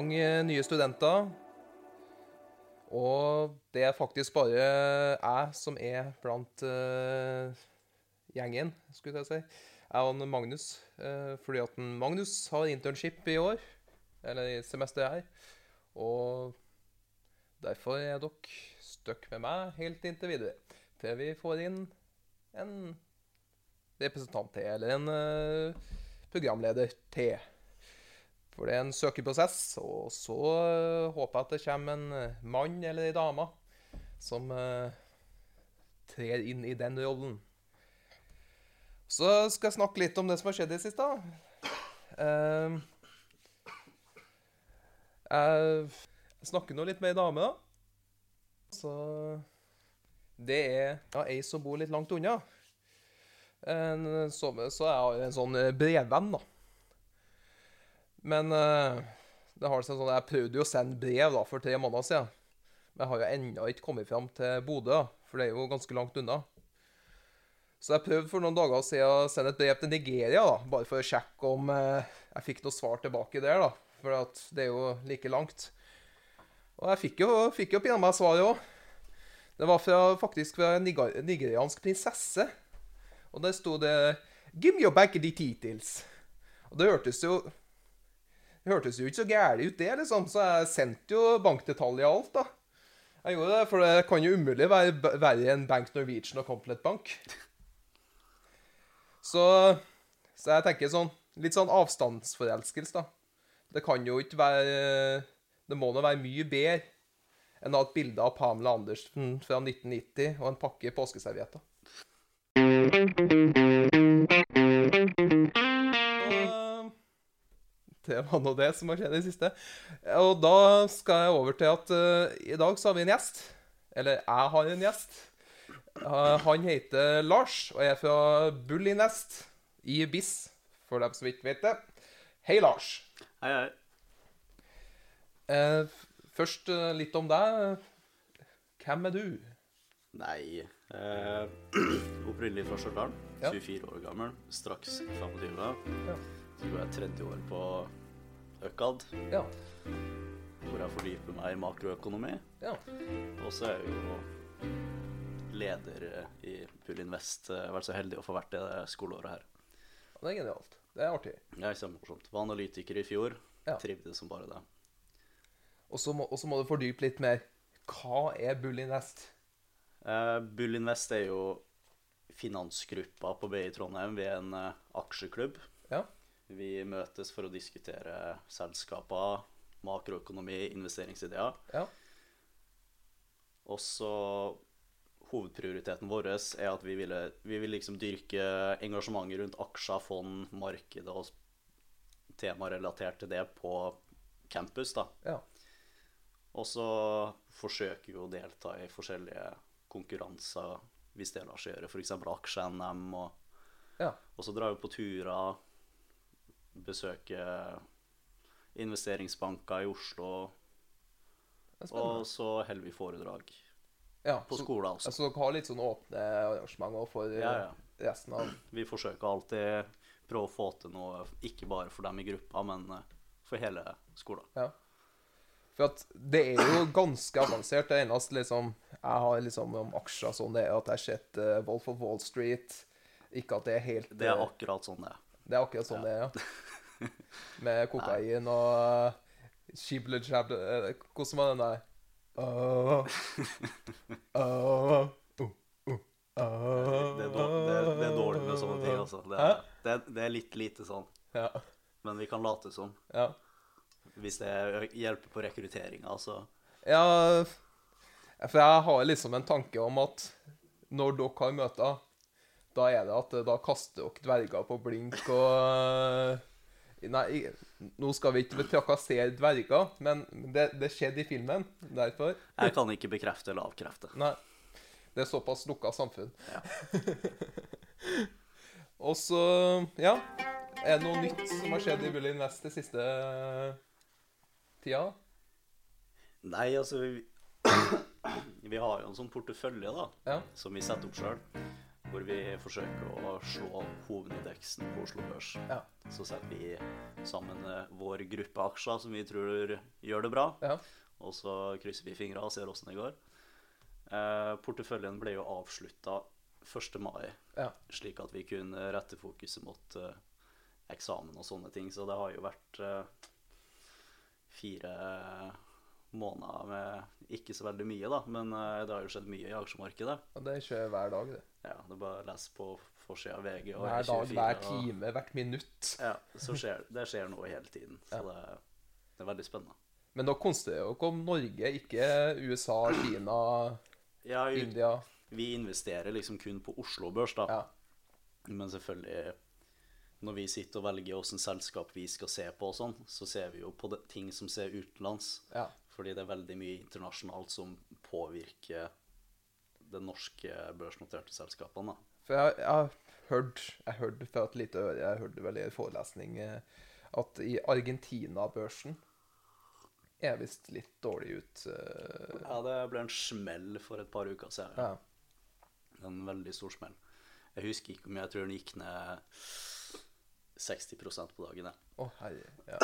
Mange nye studenter. Og det er faktisk bare jeg som er blant uh, gjengen, skulle jeg si. Jeg og Magnus. Uh, fordi at Magnus har internship i år, eller i semesteret her. Og derfor er dere stuck med meg helt inntil videre. Til vi får inn en representant til, eller en uh, programleder til. For det er en søkeprosess, og så eh, håper jeg at det kommer en eh, mann eller ei dame som uh, trer inn i den rollen. Så skal jeg snakke litt om det som har skjedd i det siste. Uh, jeg snakker nå litt med ei dame, da. Så det er ja, ei som bor litt langt unna. En, så, så jeg har en sånn brevvenn, da. Men uh, det har seg sånn, jeg prøvde jo å sende brev da, for tre måneder siden. Men jeg har jo ennå ikke kommet fram til Bodø, for det er jo ganske langt unna. Så jeg prøvde for noen dager siden å sende et brev til Nigeria, da, bare for å sjekke om uh, jeg fikk noe svar tilbake der. da, For det er jo like langt. Og jeg fikk jo, fikk jo pinadø svaret òg. Det var fra, faktisk fra en nigeriansk prinsesse. Og der sto det 'Give me your bank details'. Og det hørtes jo hørtes jo ikke så gærent ut, det, liksom. Så jeg sendte jo bankdetaljer og alt, da. Jeg gjorde det, For det kan jo umulig være verre enn Bank Norwegian og Complete Bank. Så, så jeg tenker sånn Litt sånn avstandsforelskelse, da. Det kan jo ikke være Det må nå være mye bedre enn å ha et bilde av Pamela Andersen fra 1990 og en pakke påskeservietter. Det var nå det som har skjedd i det siste. Og da skal jeg over til at uh, i dag så har vi en gjest. Eller jeg har en gjest. Uh, han heter Lars og er fra Bullinest i BIS, for dem som ikke vet det. Hei, Lars. Hei, hei. Uh, først litt om deg. Hvem er du? Nei eh, Opprinnelig fra Stjørdal. Ja. 24 år gammel. Straks 25. Ja. Så går jeg tredje år på ØKAD, Ja. hvor jeg fordyper meg i makroøkonomi. ja. Og så er jeg jo leder eh, i Pull-Invest. Jeg har vært så heldig å få vært det skoleåret her. Det er genialt. Det er artig. Er kjempemorsomt. Var analytiker i fjor. Ja. Trivdes som bare det. Og så må, må du fordype litt mer. Hva er Bullinvest? Eh, Bull-Invest er jo finansgruppa på BI Trondheim. Vi er en eh, aksjeklubb. Ja. Vi møtes for å diskutere selskaper, makroøkonomi, investeringsideer. Ja. Og så hovedprioriteten vår er at vi, ville, vi vil liksom dyrke engasjementet rundt aksjer, fond, markedet og tema relatert til det på campus. da. Ja. Og så forsøker vi å delta i forskjellige konkurranser hvis det lar seg gjøre. F.eks. aksje-NM. Og, Ja. og så drar vi på turer, besøker investeringsbanker i Oslo. Og så holder vi foredrag Ja, på skolen også. Altså, dere har litt sånn åpne arrangementer for Ja, ja. resten av Vi forsøker alltid prøve å få til noe, ikke bare for dem i gruppa, men eh, for hele skolen. Ja. For at det er jo ganske avansert. Det eneste liksom jeg har liksom om aksjer sånn, det er at jeg har sett uh, Wolf of Wall Street. Ikke at det er helt Det er eh, akkurat sånn det er. Det er akkurat sånn det er, ja. Med kokain og shible jable eh, Hvordan var den der? Åh, åh, uh, uh. Det er, dår- det, er- det er dårlig med sånne ting, altså. Det er, det er, det er litt lite sånn. Ja. Men vi kan late som. ja. Hvis det hjelper på rekrutteringa, altså. Ja, for jeg har liksom en tanke om at når dere har møter, da er det at eh, da kaster dere dverger på blink og Nei, nå skal vi ikke trakassere dverger, men det, det skjedde i filmen. Derfor. Jeg kan ikke bekrefte eller avkrefte. Nei. Det er såpass lukka samfunn. Ja. og så, ja Er det noe nytt som har skjedd i Bully Invest den siste tida? Nei, altså Vi, vi har jo en sånn portefølje da, Ja. som vi setter opp sjøl. Hvor vi forsøker å slå hovedindeksen på Oslo Børs. Ja. Så setter vi sammen vår gruppe aksjer som vi tror gjør det bra. Ja. Og så krysser vi fingra og ser åssen det går. Eh, porteføljen ble jo avslutta 1. mai, Ja. slik at vi kunne rette fokuset mot eh, eksamen og sånne ting. Så det har jo vært eh, fire måneder med ikke så veldig mye, da. Men eh, det har jo skjedd mye i aksjemarkedet. Og det skjer hver dag, det. Ja, det er bare å lese på forsida av VG og Hver dag, E24 hver og- time, hvert minutt. Ja, så skjer, det skjer noe hele tiden. Så Ja. det, det er veldig spennende. Men da konsentrerer dere om Norge, ikke USA, Kina, Ja, vi, India. vi investerer liksom kun på Oslo Børs, da. Ja. Men selvfølgelig, når vi sitter og velger hvilket selskap vi skal se på og sånn, så ser vi jo på det, ting som ser utenlands. ja. Fordi det er veldig mye internasjonalt som påvirker de norske børsnoterte selskapene. da. For jeg, jeg har hørt Jeg hørte fra et lite øre, jeg hørte vel i en forelesning, eh, at i Argentina-børsen er visst litt dårlig ut. eh, Ja, det ble en smell for et par uker siden. Ja. En veldig stor smell. Jeg husker ikke om jeg tror den gikk ned 60% på dagen. Å, herre. Ja.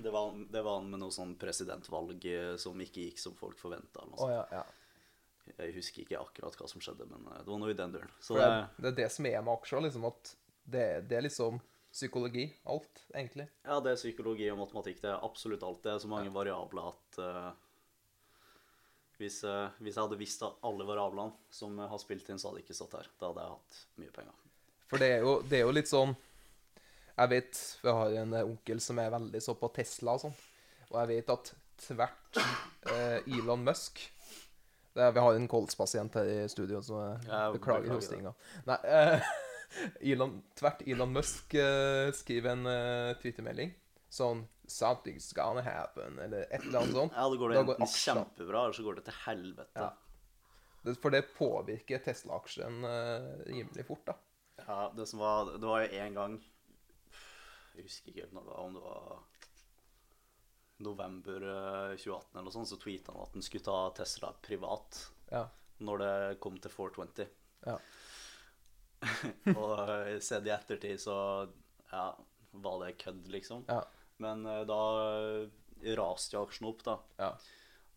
Det var, det var med noe sånn presidentvalg eh, som ikke gikk som folk forventa. Å, ja, ja. Jeg husker ikke akkurat hva som skjedde, men eh, det var noe i den duren. Så det, det, er det som er med aksjer, liksom at det, det er liksom psykologi. Alt, egentlig. ja, det er psykologi og matematikk. Det er absolutt alt. Det er så mange variabler at uh, hvis, uh, hvis jeg hadde visst alle variablene som har spilt inn, så hadde jeg ikke stått her. Da hadde jeg hatt mye penger. For det er jo, det er jo litt sånn Jeg vet Jeg har en onkel som er veldig så på Tesla og sånn. Og jeg vet at tvert eh, Elon Musk er, Vi har en kolspasient her i studio, så jeg Ja, beklager hostinga. Nei, eh, Elon, tvert Elon Musk uh, skriver en uh, twittermelding sånn 'Something's gonna happen', eller et eller annet sånt. Ja, det går det Da går enten kjempebra, eller så går det til helvete. Ja. Det, for det påvirker Tesla-aksjen uh, rimelig fort, da. Ja, det som var Det var jo en gang Jeg husker ikke helt når det var, om det var november eh, 2018 eller noe sånt, så tweeta han at han skulle ta Tesla privat Ja. når det kom til 420. Ja. og eh, sett i ettertid så ja, var det kødd, liksom. Ja. Men eh, da eh, raste jo aksjen opp, da. Ja.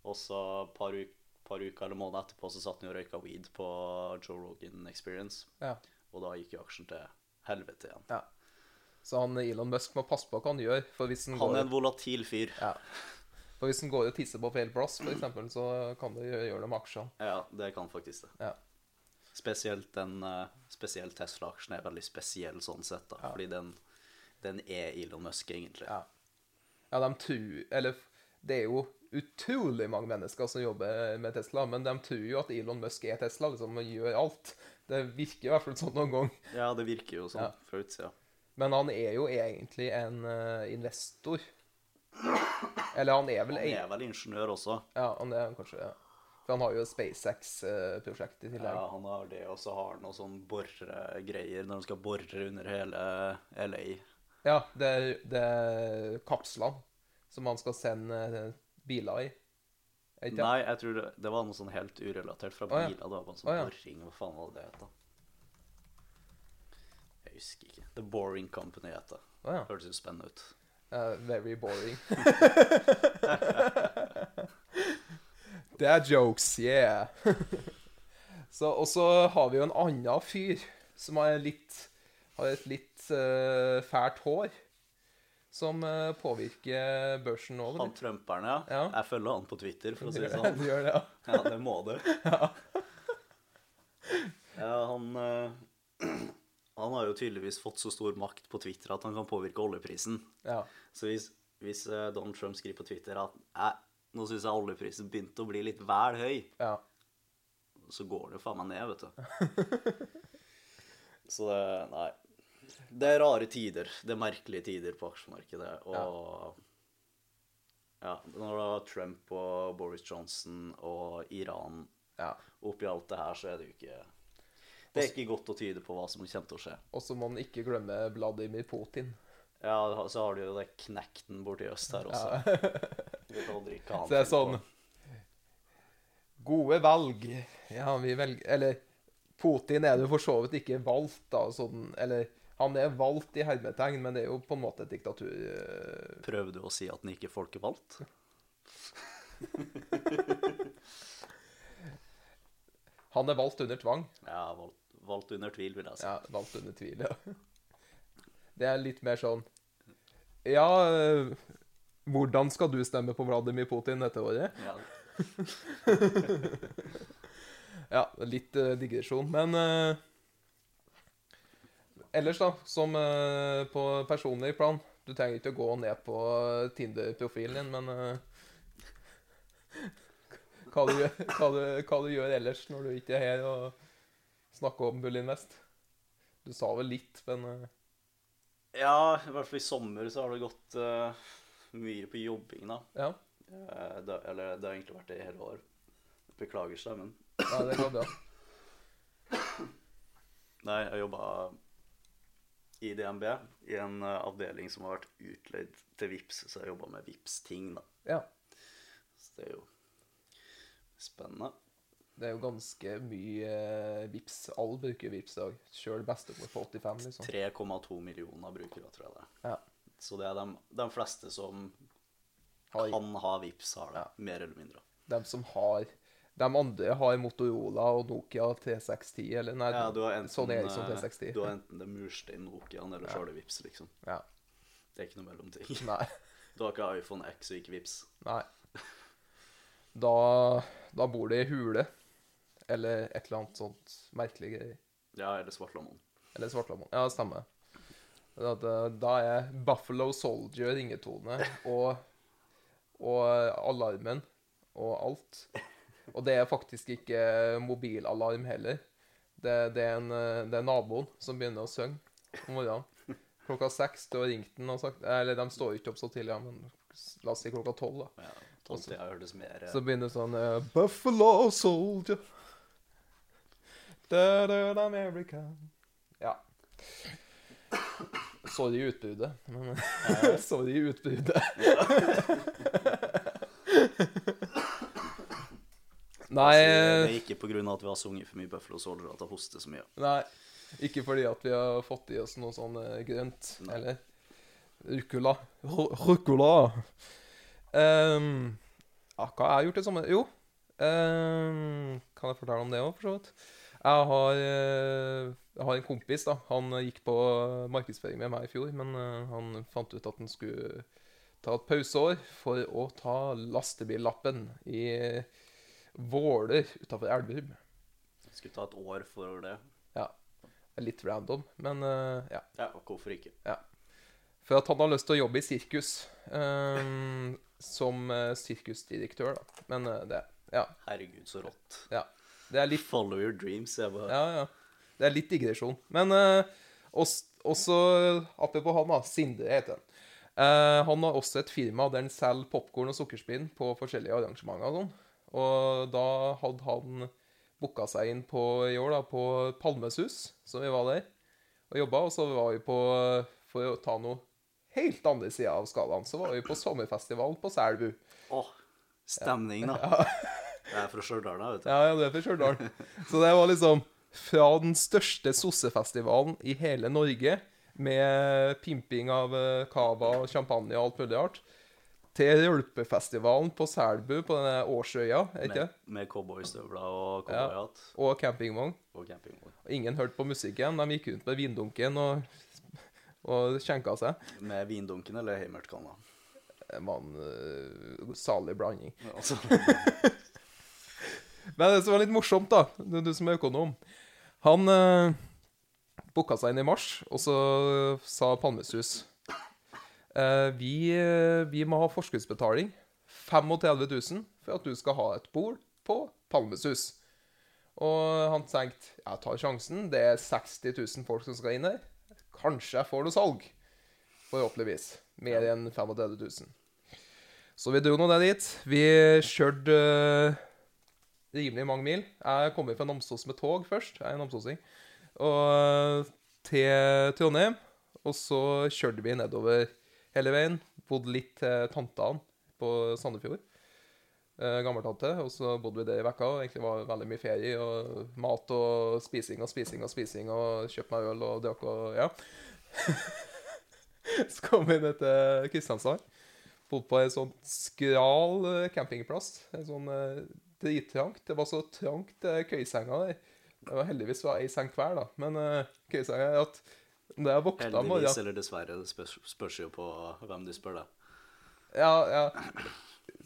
Og så et par, uk par uker eller måneder etterpå så satt han og røyka weed på Joe Rogan Experience. ja. Og da gikk jo aksjen til helvete igjen. Ja. Så han Elon Musk må passe på hva han gjør. For hvis han, Han er en volatil fyr. ja. for hvis han går og tisser på feil plass, eksempel, så kan det gjøre, gjøre det med aksjene. Ja, det kan faktisk det. Ja. Spesielt den eh, spesielt Tesla-aksjen er veldig spesiell sånn sett, da. Fordi den, den er Elon Musk, egentlig. Ja. ja, de tror Eller det er jo utrolig mange mennesker som jobber med Tesla, men de tror jo at Elon Musk er Tesla, liksom, og gjør alt. Det virker i hvert fall sånn noen gang. Ja, det virker jo sånn Ja. fra utsida. Men han er jo egentlig en uh, investor. Eller han er vel Han er vel ingeniør også. Ja, han er kanskje ja. For han har jo SpaceX-prosjekt i tillegg. Ja, han har det, og så har han noe sånn boregreier når han skal bore under hele LA. Ja, det er, det er kapslene som han skal sende eh, biler i. Nei, jeg tror det, det var noe sånn helt urelatert fra Å, ja. biler. Det var bare sånn ah, ja. boring. Hva faen var det det het, da? Jeg husker ikke. The Boring Company heter det. Oh, ja. Hørtes jo spennende ut. Uh, very boring. det er jokes, yeah. så, og så har vi jo en annen fyr som har, litt, har et litt uh, fælt hår. Som uh, påvirker børsen nå. Han trumperen, ja. Ja. Jeg følger han på Twitter, for å si det sånn. Du gjør det, ja. Ja, det må du. Ja, han eh, Han har jo tydeligvis fått så stor makt på Twitter at han kan påvirke oljeprisen. ja. Så hvis, hvis eh, Donald Trump skriver på Twitter at nå syns jeg oljeprisen begynte å bli litt vel høy, Ja. så går det jo faen meg ned, vet du. Så det Nei. Det er rare tider. Det er merkelige tider på aksjemarkedet. Og ja, når da Trump og Boris Johnson og Iran ja. oppi alt det her, så er det jo ikke Det er ikke godt å tyde på hva som kommer til å skje. Og så må man ikke glemme Vladimir Putin. Ja, så har du jo det knekten borti øst her også. Ja. Så det er sånn. Gode valg. Ja, vi velger Eller Putin er jo for så vidt ikke valgt, da, sånn Eller han er valgt i hermetegn, men det er jo på en måte et diktatur. Prøver du å si at han ikke er folkevalgt? Han er valgt under tvang. Ja, valgt, valgt under tvil, vil jeg si. Ja, valgt under tvil, ja. Det er litt mer sånn Ja, eh, hvordan skal du stemme på Vladimir Putin dette året? Ja. Ja, litt uh, digresjon, men uh, Ellers, da, som uh, på personlig plan Du trenger ikke å gå ned på Tinder-profilen din, men hva, du, hva, du, hva du gjør ellers når du ikke er her og snakker om Bullinvest? Du sa vel litt, men eh, ja, i hvert fall i sommer så har det gått uh, mye på jobbing, da. ja. Uh, det, eller det har egentlig vært det i hele år. Beklager stemmen. ja. Det går bra. Nei, jeg jobba i DNB, i en uh, avdeling som har vært utleid til VIPS, så jeg jobba med VIPS-ting, da. Ja. Så det er jo spennende. Det er jo ganske mye eh, vips. Alle bruker vips i dag. Sjøl bestemor på 85, liksom. 3,2 millioner brukere, tror jeg det er. Ja. Så det er de, de fleste som Har, kan ha VIPS, har det. Ja. Mer eller mindre. De som har De andre har Motorola og Nokia T610, eller nei, Ja, du har enten, Sony Eriksson eh, T610. Du har enten det murstein Nokiaen, eller så har du VIPS, liksom. Ja. Det er ikke noe mellomting. Nei. Du har ikke iPhone X og ikke VIPS. Nei. Da, da bor du i hule. Eller et eller annet sånt merkelig greier. Ja, eller Svartlamoen. Eller Svartlamoen. Ja, stemmer. Da, da, da er Buffalo Soldier ringetone og, og alarmen og alt. Og det er faktisk ikke mobilalarm heller. Det, det, er en, eh, det er naboen som begynner å synge om morgenen. Klokka seks. Du har ringt den og sagt Eller de står ikke opp så tidlig, ja, men la oss si klokka tolv, da. Ja, Tolvtida hørtes mer eh, Så begynner sånn eh, Buffalo soldier da, da, da, America Ja. Sorry utbudet. Men Sorry utbudet. Nei, altså, Det eh, er ikke av at vi har sunget for mye Buffalo Soldier at jeg hoster så mye. nei. Ikke fordi at vi har fått i oss noe sånn eh, grønt. Nei. Eller rucola. Rucola. Ehm, ja, hva har jeg gjort i sommer? Jo, um, kan jeg fortelle om det òg, for så vidt? Jeg har, eh, jeg har en kompis, da. Han gikk på markedsføring med meg i fjor, men eh, han fant ut at han skulle ta et pauseår for å ta lastebillappen i Våler utafor Elverum. Skulle ta et år for det. Ja. Det er litt random, men eh, ja. Ja, og hvorfor ikke? Ja. For at han har lyst til å jobbe i sirkus. Um, som sirkusdirektør, da. Men det Ja. Herregud, så rått. Det er litt Follow your dreams. Jeg bare Ja, ja. Det er litt digresjon. Men uh, også, også apropos han, da. Sindre heter han. Uh, han har også et firma der han selger popkorn og sukkerspinn på forskjellige arrangementer og sånn. Og da hadde han booka seg inn på i år da, på Palmesus, som vi var der og jobba. Og så var vi på, for å ta noe helt andre sida av skalaen, så var vi på sommerfestival på Selbu. Åh, stemning, da. Jeg er fra Stjørdal, da, vet du. Ja, ja, du er fra Stjørdal. Så det var liksom fra den største sossefestivalen i hele Norge, med pimping av eh, cava champagne og alt mulig rart, til rølpefestivalen på Selbu, på denne Årsøya, ikke Med, med cowboystøvler og cowboyhatt Og campingvogn. og campingvogn. Ingen hørte på musikken. De gikk rundt med vindunken og, og skjenka seg. Med vindunken eller heimertkanna. Det var en uh, salig blanding. Altså, Men det som var litt morsomt, da, du, du som er økonom Han eh, booka seg inn i mars, og så sa Palmesus eh, vi, eh, vi må ha forskuddsbetaling. 35 000 for at du skal ha et bord på Palmesus. Og han tenkte jeg tar sjansen. Det er 60 000 folk som skal inn her. Kanskje jeg får noe salg. Forhåpentligvis. Mer enn 35 000. Så vi dro nå ned dit. Vi kjørte eh, rimelig mange mil. Jeg kom fra Namsos med tog først. Jeg er namsosing. Og til Trondheim. Og så kjørte vi nedover hele veien. Bodde litt til tantene på Sandefjord. eh, gammeltante, og så bodde vi der i vekka. og Egentlig var det veldig mye ferie og mat og spising og spising og spising og kjøpt meg øl og drakk og ja. så kom vi ned til Kristiansand. Bodde på en sånn skral eh, campingplass. En sånn eh, drittrangt. Det var så trangt, eh, køysenga der. Det var heldigvis var ei seng hver, da. Men uh, køysenga er at når jeg våkna Heldigvis morgenen eller dessverre, det spørs, spørs jo på hvem du spør, da. Ja, ja.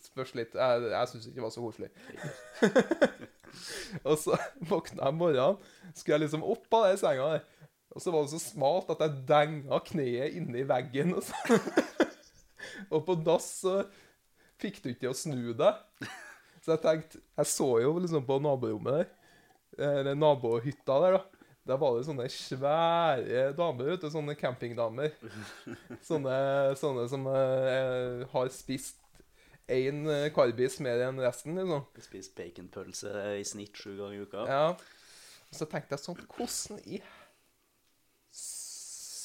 Spørs litt. Jeg, jeg syns ikke det var så koselig. og så våkna jeg om morgenen, skulle jeg liksom opp av den senga der. Og så var det så smalt at jeg denga kneet inni veggen. Og, så. og på dass så fikk du ikke til å snu deg. Så jeg tenkte Jeg så jo liksom på naborommet der, eller nabohytta der, da. Der var det sånne svære damer, vet du. Sånne campingdamer. Sånne, sånne som eh, har spist én karbis mer enn resten, liksom. Spist baconpølse i snitt sju ganger i uka. Ja. Så tenkte jeg sånn Hvordan i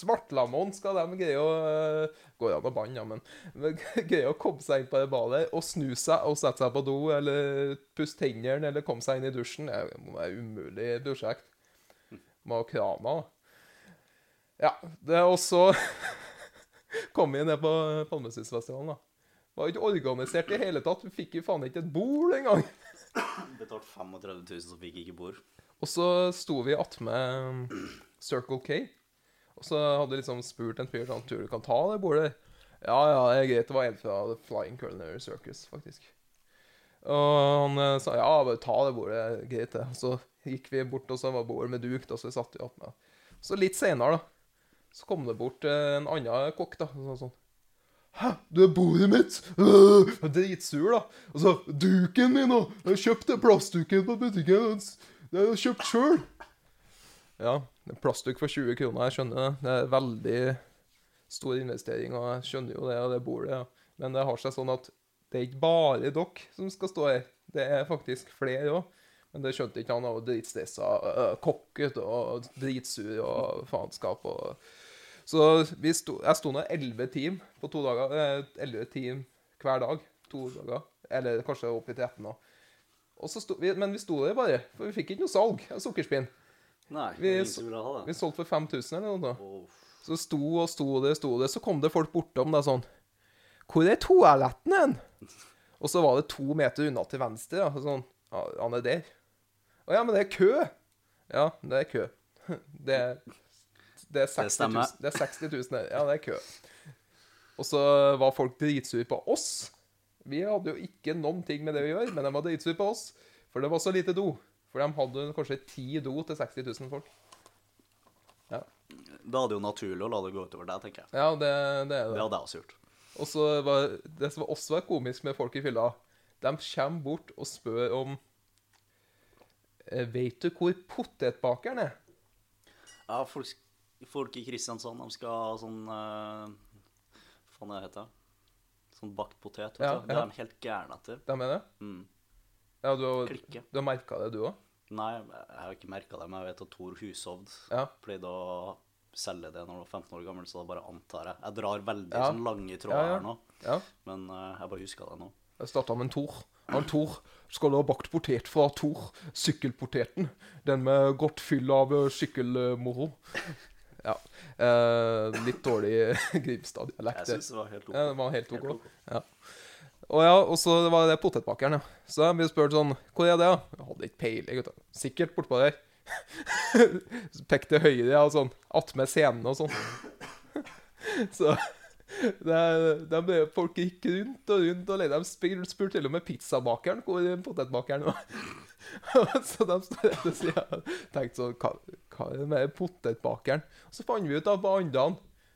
svartlammon skal de greie å eh, Går an å banne, ja, men, men greie å komme seg inn på det badet og snu seg og sette seg på do eller pusse tennene eller komme seg inn i dusjen? Det må være umulig prosjekt. Må ha krana. Ja. Det er også kom vi ned på Palmesusfestivalen, da. Var ikke organisert i hele tatt. Vi fikk jo faen ikke et bord engang. Betalt 35 000, så fikk ikke bord. Og så sto vi attmed Circle K. Og så hadde jeg liksom spurt en fyr sånn Tror du kan ta det bordet? Ja, ja, det er greit. Det var en fra The Flying Culinary Circus, faktisk. Og han eh, sa ja, bare ta det bordet. det Greit, det. Så gikk vi bort, og så var bordet med duk, da, så vi satt vi attmed. Så litt senere, da, så kom det bort eh, en annen kokk, da. Sånn, sånn Hæ, du er bordet mitt? Øh, dritsur, da. Og Duken min, da. Jeg har kjøpt den plastduken på butikken. Jeg har kjøpt sjøl. Ja, plastduk for 20 kroner, jeg skjønner det. Det er veldig stor investering, og jeg skjønner jo det, og det bordet. Ja. Men det har seg sånn at det er ikke bare dere som skal stå her. Det er faktisk flere òg. Men det skjønte ikke han. Var dritstressa, øh, kokket og dritsur og faenskap. og... Så sto, jeg sto nå elleve team på to dager. eh, Elleve team hver dag. To dager. Eller kanskje opp i 13 nå. Og så sto, vi, men vi sto der bare, for vi fikk ikke noe salg av sukkerspinn. Nei, Vi det Vi solgte for 5000 eller noe. Oh. Så sto og sto det, sto det. Så kom det folk bortom deg sånn Hvor er toaletten hen? Og så var det to meter unna til venstre. Da, sånn, ja, han er der. Å ja, men det er kø. Ja, det er kø. Det er, det er 60 000. stemmer. Det er 60 000 der. Ja, det er kø. Og så var folk dritsure på oss. Vi hadde jo ikke noen ting med det å gjøre, men de var dritsure på oss. For det var så lite do. For de hadde kanskje ti do til 60 000 folk. Da er det jo naturlig å la det gå utover deg, tenker jeg. Ja, det, det er Det det. hadde jeg også gjort. Og så var det som også var komisk med folk i fylla, de kommer bort og spør om Veit Vet du hvor potetbakeren er? Ja, folk, folk i Kristiansand, de skal ha sånn uh, Hva faen det heter Sånn bakt potet. Vet Ja, du. Det er de helt gærne etter. De er det? Mm. Ja, du har, Klikke. du har merka det, du òg? Nei, jeg har ikke merka det, men jeg vet at Tor Hushovd Ja. pleide å selge det når du var 15 år gammel, så da bare antar jeg. Jeg drar veldig Ja. sånn lange tråder Ja, ja. her nå, men uh, jeg bare huska det nå. Jeg starta med en Tor. Han Tor skal ha bakt potet fra Tor. Sykkelpoteten. Den med godt fyll av eh, sykkelmoro. Ja. Eh, litt dårlig Grimstad-dialekt. Jeg syns det var helt ok. Ja, det var helt Helt OK. ok. Ja. Og ja, og så var det potetbakeren, ja. Så jeg ble spurt sånn Hvor er det, da? Jeg hadde ikke peiling, gutta. Sikkert bortpå der. Pekk til høyre, ja, og sånn. Attmed scenen og sånn. så det, ble, Folk gikk rundt og rundt og leide. De spurte til og med pizzabakeren hvor potetbakeren var. så de står rett ved sida og tenkte sånn Hva, er det med potetbakeren? Så fant vi ut da hva andre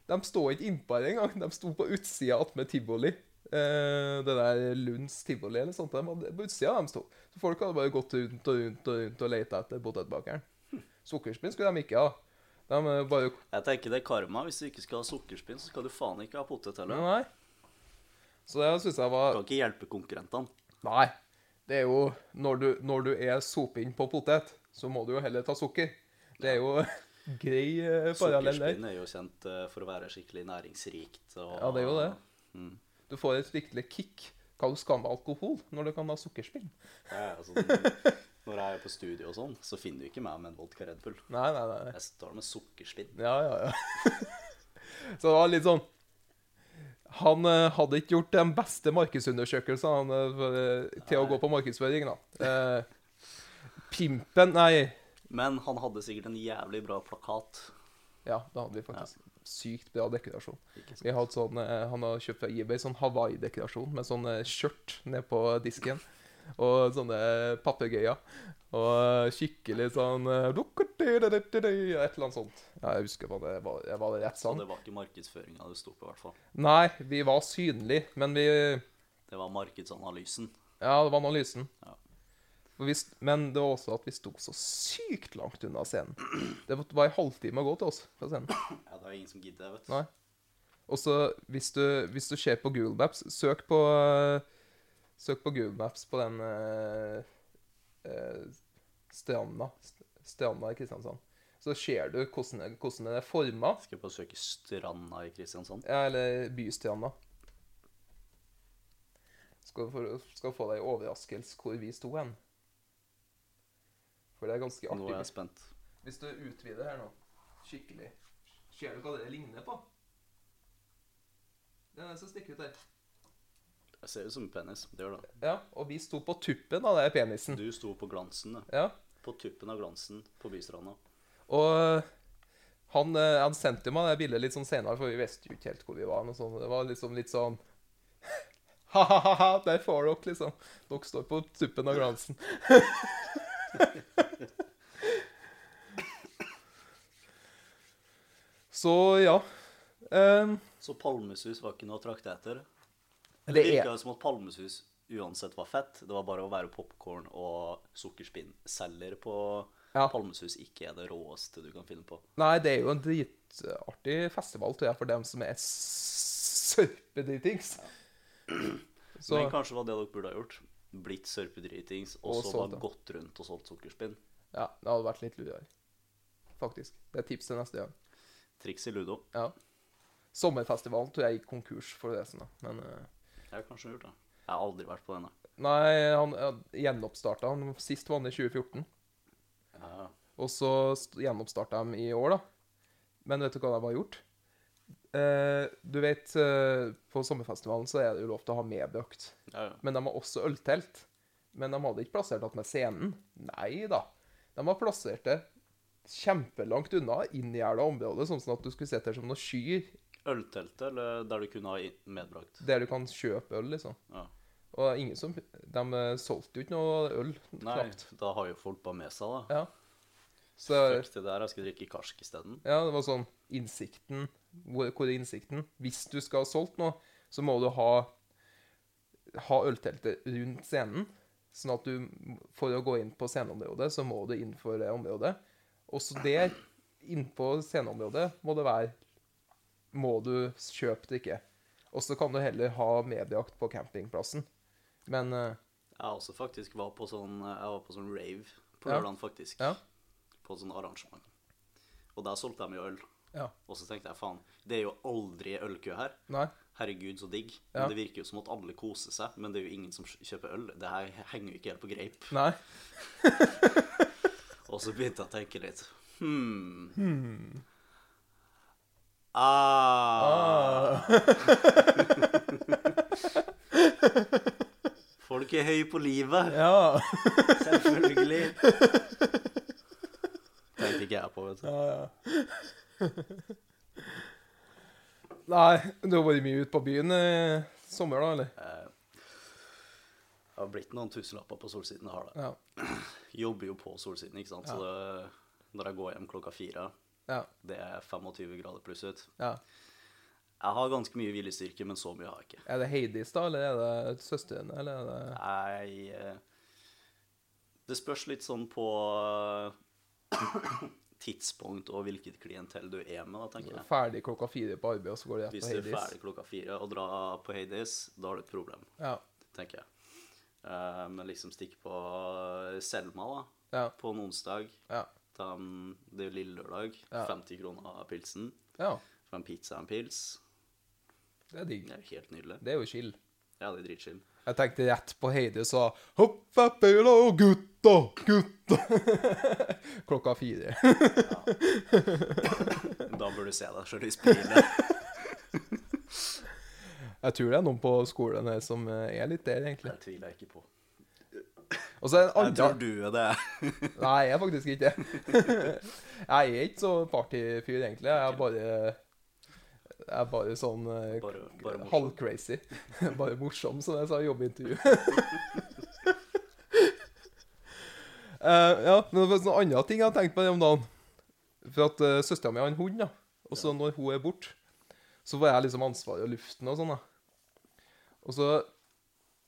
De sto ikke innpå her engang. De sto på utsida attmed tivoli. Eh, det der Lunds tivoli eller sånt. De på utsida de sto. Så folk hadde bare gått rundt og rundt og rundt og leita etter potetbakeren. Sukkerspinn skulle de ikke ha. De eh, bare Jeg tenker det er karma. Hvis du ikke skal ha sukkerspinn, så skal du faen ikke ha potet heller. Nei. Så det syns jeg var Du kan ikke hjelpe konkurrentene. Nei. Det er jo Når du, når du er sopinn på potet, så må du jo heller ta sukker. Det er jo grei eh, parallell der. Sukkerspinn er jo kjent eh, for å være skikkelig næringsrikt. Og, Ja, det er jo det. Mm. Du får et skikkelig kick Hva du skal med alkohol når du kan ha sukkerspill? Ja, altså, når jeg er på studio og sånn, så finner du ikke meg med en vodka Red Bull. Nei, nei, nei. Jeg står med sukkerspinn. Ja, ja, ja. Så det var litt sånn Han eh, hadde ikke gjort den beste markedsundersøkelsen eh, til å gå på markedsføring, da. Eh, pimpen Nei. Men han hadde sikkert en jævlig bra plakat. Ja, det hadde vi faktisk sykt bra dekorasjon. Vi har hatt sånn, eh, Han har kjøpt fra eBay sånn Hawaii-dekorasjon med sånn eh, skjørt ned på disken. Og sånne papegøyer. Og eh, skikkelig sånn eh, Et eller annet sånt. Ja, jeg husker hva det var. Jeg var rett rett Så sånn? det var ikke markedsføringa det sto på, i hvert fall. Nei, vi var synlige, men vi Det var markedsanalysen. Ja, det var analysen. Ja. Vi, men det var også at vi sto så sykt langt unna scenen. Det var en halvtime å gå til oss fra scenen. Ja, det var ingen som gidder, vet du. Nei. Og så hvis du, hvis du ser på Google Maps Søk på Søk på Google Maps på den uh, uh, stranda Stranda i Kristiansand. Så ser du hvordan, hvordan den er forma. Skal jeg bare søke Stranda i Kristiansand. Ja, eller Bystranda. Skal få, skal få deg overraskelse hvor vi sto hen. For det er ganske artig. Nå er jeg spent. Hvis du utvider her nå, skikkelig Ser du hva det ligner på? Det er det som stikker ut der. Jeg ser ut som en penis. Det gjør det. Ja, og vi sto på tuppen av den penisen. Du sto på glansen, du. Ja, På tuppen av glansen på Bystranda. og han, eh, han sendte meg det bildet litt sånn senere, for vi visste jo ikke helt hvor vi var. Noe sånt. Det var liksom litt sånn Ha-ha-ha, der får dere, liksom. Dere står på tuppen av glansen. Så ja. Um, Så palmesus var ikke noe å trakte etter. Det Det er- virka jo som at palmesus uansett var fett. Det var bare å være popkorn og sukkerspinnselger på Ja. palmesus ikke er det råeste du kan finne på. Nei, det er jo en dritartig festival, tror jeg, for dem som er sørpedritings. Så Men kanskje var det dere burde ha gjort. Blitt sørpedritings og Og så bare gått rundt og solgt sukkerspinn. ja, det hadde vært litt lurere. Faktisk. Det er tips til neste gang. Triks i ludo. Ja. Sommerfestivalen tror jeg gikk konkurs for det. Sånn. Men uh... Jeg har kanskje gjort det. Jeg har aldri vært på denne. nei, han uh, gjenoppstarta han. Sist var han i 2014. Ja, Og så st- gjenoppstarta de i år, da. Men vet du hva de har gjort? Eh, du vet, uh, på sommerfestivalen så er det jo lov til å ha medbrakt. ja, ja. Men de har også øltelt. Men de hadde ikke plassert det med scenen. Nei da. De har plassert det kjempelangt unna, inngjerda området, sånn at du skulle sett det som noe sky. Ølteltet, eller der du kunne ha medbrakt? der du kan kjøpe øl, liksom. Ja. Og ingen som De eh, solgte jo ikke noe øl, Nei, knapt. da har jo folk bare med seg, da. Ja. Så Fuck det der, jeg skal drikke karsk isteden. ja, det var sånn Innsikten Hvor, hvor er innsikten? Hvis du skal ha solgt noe, så må du ha ha ølteltet rundt scenen. Sånn at du For å gå inn på sceneområdet, så må du innenfor det området. Også der, innpå sceneområdet, må det være Må du kjøpe drikke. Og så kan du heller ha medjakt på campingplassen. Men uh, Jeg også faktisk var på sånn Jeg var på sånn rave på Ja. lørdag, faktisk. Ja. På sånn arrangement. Og der solgte de jo øl. Ja. Og så tenkte jeg faen, det er jo aldri ølkø her. Nei. Herregud, så digg. Ja. Men det virker jo som at alle koser seg, men det er jo ingen som kjøper øl. Det her henger jo ikke helt på greip. Nei. Og så begynte jeg å tenke litt. Hmm. Ah. Folk er høy på livet. Ja. Selvfølgelig. Tenkte ikke jeg på, vet du. Ja, ja. Nei, du har vært mye ute på byen i sommer, da, eller? Eh, Det har blitt noen tusenlapper på Solsiden, jeg har det. Ja. Jobber jo på Solsiden, ikke sant. Så det, når jeg går hjem klokka fire, Ja. det er 25 grader pluss ut. ja. Jeg har ganske mye viljestyrke, men så mye har jeg ikke. Er det Heidis, da, eller er det søsteren, eller er det Jeg eh, Det spørs litt sånn på tidspunkt og hvilket klientell du er med, da, tenker jeg. ferdig klokka fire på arbeid, og så går det rett Hvis på du er ferdig klokka fire og drar på Hades, da har du et problem, Ja. tenker jeg. Uh, Men liksom stikke på Selma da, Ja. på en onsdag. Ja. Den, det er jo lille lørdag. Ja. 50 kroner av pilsen. ja. For en pizza og en pils. Det er digg. Det er jo helt nydelig. Det er jo chill. Ja, det er dritchill. Jeg tenkte rett på Heidi sa 'Hopp oppi da, gutta, gutta'. Klokka fire. Da burde du se deg sjøl i speilet. Jeg tror det er noen på skolen her som eh, er litt der, egentlig. Det tviler jeg ikke på. Og så er det andre... Jeg tror du er det. Nei, jeg er faktisk ikke det. jeg er ikke så partyfyr, egentlig. Jeg er bare er bare sånn eh, Bare, bare halvcrazy. bare morsom, som jeg sa i jobbintervju. uh, ja, men det var en andre ting jeg har tenkt på det om dagen. For at uh, søstera mi har en hund, da. Og så når hun er borte, så får jeg liksom ansvaret og luften og sånn, da. Og så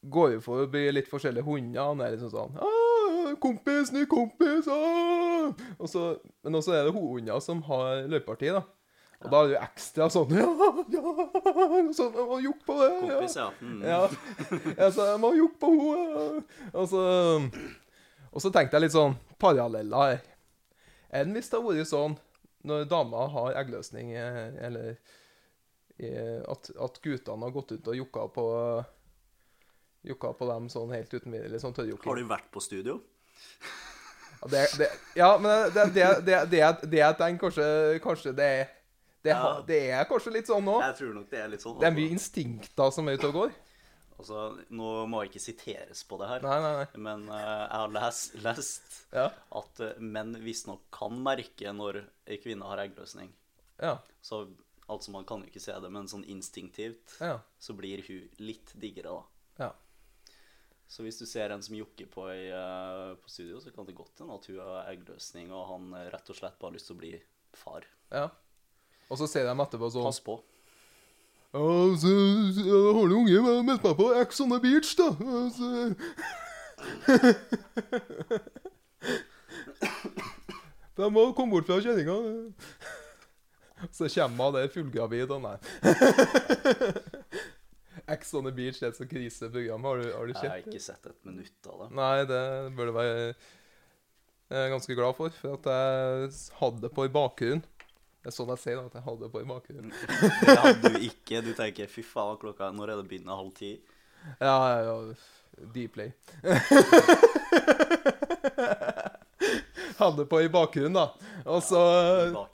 går vi for å bli litt forskjellige hunder. Han er liksom sånn ah, 'Kompis, ny kompis!' Ah! Og så, men også er det hunder som har løypeparti, da. Og da er det jo ekstra sånn 'Ja, ja!' Sånn, jeg må jukke på det. ja. Kompis, ja. Mm. Ja. Jeg sa jeg må jukke på henne. Og så, og så tenkte jeg litt sånn paralleller her. Enn hvis det hadde vært sånn når dama har eggløsning, eh, eller eh, at, at guttene har gått ut og jukka på Jukka på dem sånn helt uten videre. Sånn Har du vært på studio? Ja, det, det, ja, men det, det, det, det, det jeg tenker kanskje, kanskje det er det, Ja. det er kanskje litt sånn nå. Jeg tror nok det er litt sånn. Det er mye instinkter som er ute og går. Altså, nå må jeg ikke siteres på det her, Nei, nei, nei. men uh, jeg har lest, lest Ja. at uh, menn visstnok kan merke når ei kvinne har eggløsning. Ja. Så altså, man kan jo ikke se det, men sånn instinktivt Ja. så blir hun litt diggere, da. ja. Så hvis du ser en som jokker på, i, uh, på studio, så kan det godt hende at hun har eggløsning, og han eh, rett og slett bare har lyst til å bli far. Ja. Og så ser de etterpå sånn Pass på. Ja, så, så jeg har du unge med meldt meg på X on the Beach, da. Altså. De må komme bort fra kjerringa. Så kommer hun der fullgravid og nei. X on the Beach det er et sånt kriseprogram. Har du, har du Jeg har ikke sett et minutt av det. Nei, det bør du være ganske glad for. For at jeg hadde det på i bakgrunnen. Det er sånn jeg sier, at jeg hadde på i bakgrunnen. Det hadde du ikke. Du tenker 'fy faen, klokka Når er det begynnende halv ti?' Ja, ja, ja. Dplay. Hadde på i bakgrunnen, da. Og så ja,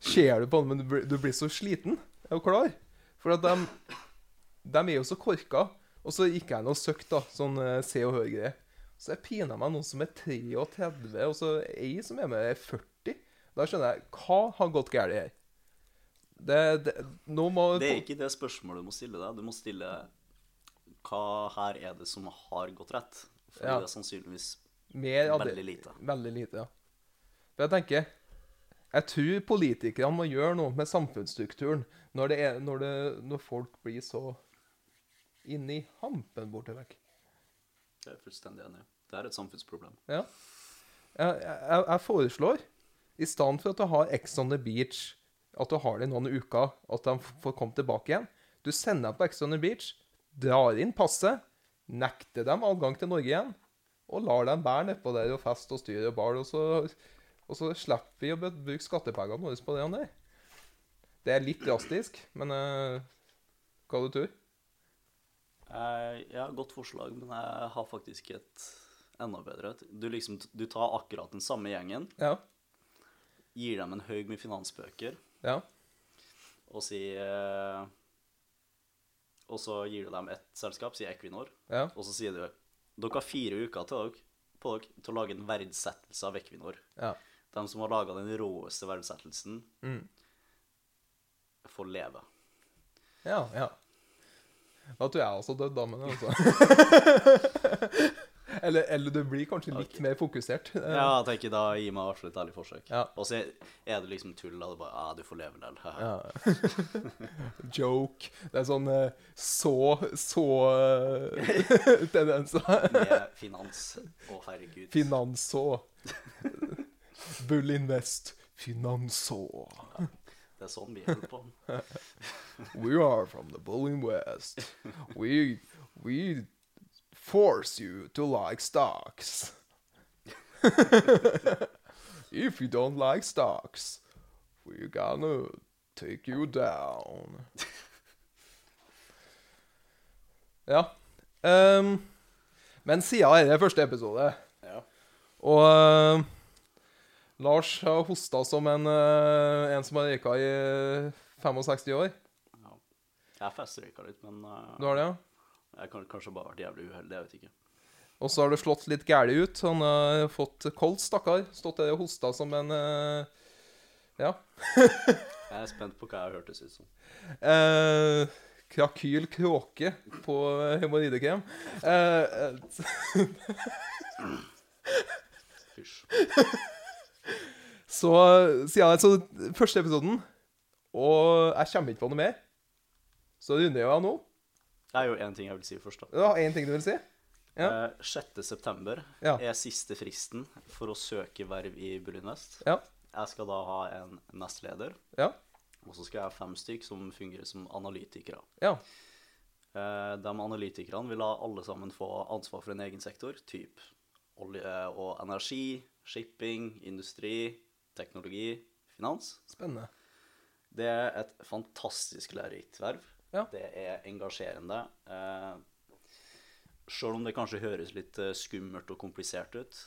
ser du på den, men du blir, du blir så sliten. Er du klar? For at de, de er jo så korka. Og så gikk jeg inn og søkte, da, sånn eh, Se og Hør-greier. Så jeg pina meg noen som er 33, og så ei som er med er 40. Da skjønner jeg hva har gått galt her. Det, det, må Det er ikke det spørsmålet du må stille deg. Du må stille hva her er det som har gått rett? For Ja. det er sannsynligvis Mer av veldig lite. Veldig lite, ja. For jeg tenker Jeg tror politikerne må gjøre noe med samfunnsstrukturen når, det er, når, det, når folk blir så inni hampen borte vekk. Det er jeg fullstendig enig. Det er et samfunnsproblem. Ja. Jeg, jeg, jeg foreslår, i stedet for at du har Ex on the Beach, at du har det i noen uker, at de får komme tilbake igjen Du sender dem på Ex on the Beach, drar inn passet, nekter dem adgang til Norge igjen, og lar dem bære nedpå der og feste og styre og bar, og så, og så slipper vi å bruke skattepengene våre på det der. Det er litt drastisk, men uh, hva du tror Eh, ja, godt forslag, men jeg har faktisk et enda bedre. Du liksom, du tar akkurat den samme gjengen, Ja. Gir dem en haug med finansbøker, Ja. og sier eh, Og så gir du dem ett selskap, sier Equinor, Ja. og så sier du dere har fire uker til dere, på dere til å lage en verdsettelse av Equinor. Ja. De som har laga den råeste verdsettelsen, Mm. får leve. Ja, ja. Da tror jeg også dødd, da, men altså. eller, eller du blir kanskje litt okay. mer fokusert. Ja, jeg tenker da gi meg et ærlig forsøk. Ja. Og så er det liksom tull, da. Det er bare Ja, du får leve haha. Joke. Det er sånn eh, så så eh, tendenser. Med finans. Å, herregud. Finanså. Bull Invest. Finanså. Det er sånn vi holder på. We are from the Bulling West. We we force you to like stocks. if you don't like stocks, we're gonna take you down. ja. Um, men siden det første episode, Ja. og uh, Lars har hosta som en, uh, en som har røyka i eh, 65 år. Jeg festrøyka litt, men uh, Du har det, ja? Jeg kan kanskje bare vært jævlig uheldig. Jeg vet ikke. Og så har det slått litt gæli ut. Han har fått kold, stakkar. Stått der og hosta som en eh, Ja. Jeg er spent på hva jeg hørtes ut som. Eh, krakyl kråke på hemoroidekrem. Eh, eh, Hysj. så siden altså, første episoden, og jeg kommer ikke på noe mer, så runder jeg av nå. Det er jo én ting jeg vil si først. da. Ja, en ting du vil si? Ja. Eh, 6. september Ja. er siste fristen for å søke verv i Bullynvest. Ja. Jeg skal da ha en nestleder, Ja. og så skal jeg ha fem stykk som fungerer som analytikere. Ja. Eh, De analytikerne vil ha alle sammen få ansvar for en egen sektor, typ olje og energi, shipping, industri, teknologi, finans. Spennende. Det er et fantastisk lærerikt verv. Ja. Det er engasjerende. Eh, Selv om det kanskje høres litt eh, skummelt og komplisert ut,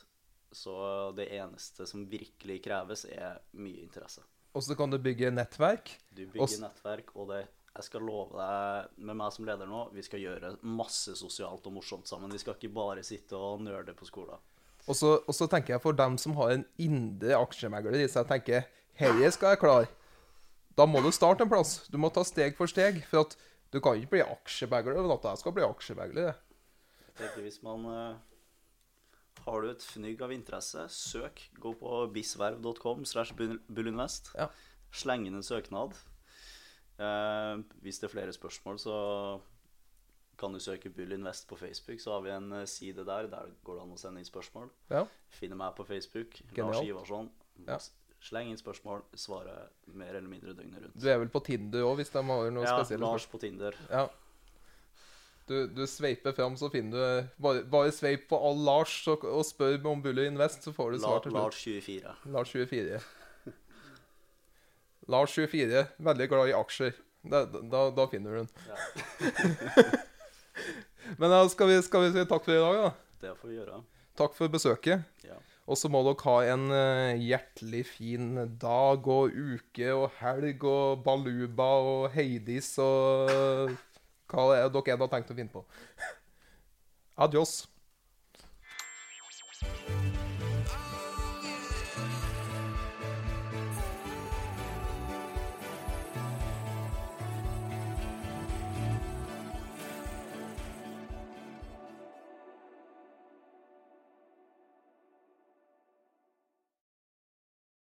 så det eneste som virkelig kreves, er mye interesse. Og så kan du bygge nettverk. Du bygger Også... nettverk, og det, jeg skal love deg, med meg som leder nå, vi skal gjøre masse sosialt og morsomt sammen. Vi skal ikke bare sitte og nerde på skolen. Og så, og så tenker jeg for dem som har en indre aksjemegler i seg, tenker herre skal jeg klare. Da må du starte en plass. Du må ta steg for steg. For at du kan ikke bli aksjebagler over natta. Jeg skal bli aksjebagler. jeg. Tenker hvis man uh, Har du et fnygg av interesse, søk. Gå på bisverv.com slash bullinvest. Ja. Sleng inn en søknad. Uh, hvis det er flere spørsmål, så kan du søke Bullinvest på Facebook. Så har vi en eh, side der. Der går det an å sende inn spørsmål. Ja. Finne meg på Facebook. Genialt. Lars Ivarsson. Ja. Sleng inn spørsmål. Svare mer eller mindre døgnet rundt. Du er vel på Tinder òg, hvis de har noe Ja, spesielle Lars på Tinder. Ja. Du, du sveiper fram, så finner du Bare, bare sveip på all Lars og, og spør om Buller Invest, så får du svar til slutt. Lars 24. Lars 24. Lars 24, veldig glad i aksjer. Da, da, da finner du den. Ja. Men da skal vi, skal vi si takk for i dag, da. Det får vi gjøre. Takk for besøket. Ja. Og så må dere ha en eh, hjertelig fin dag og uke og helg og baluba og Heidis og hva det er dere har tenkt å finne på. Adios.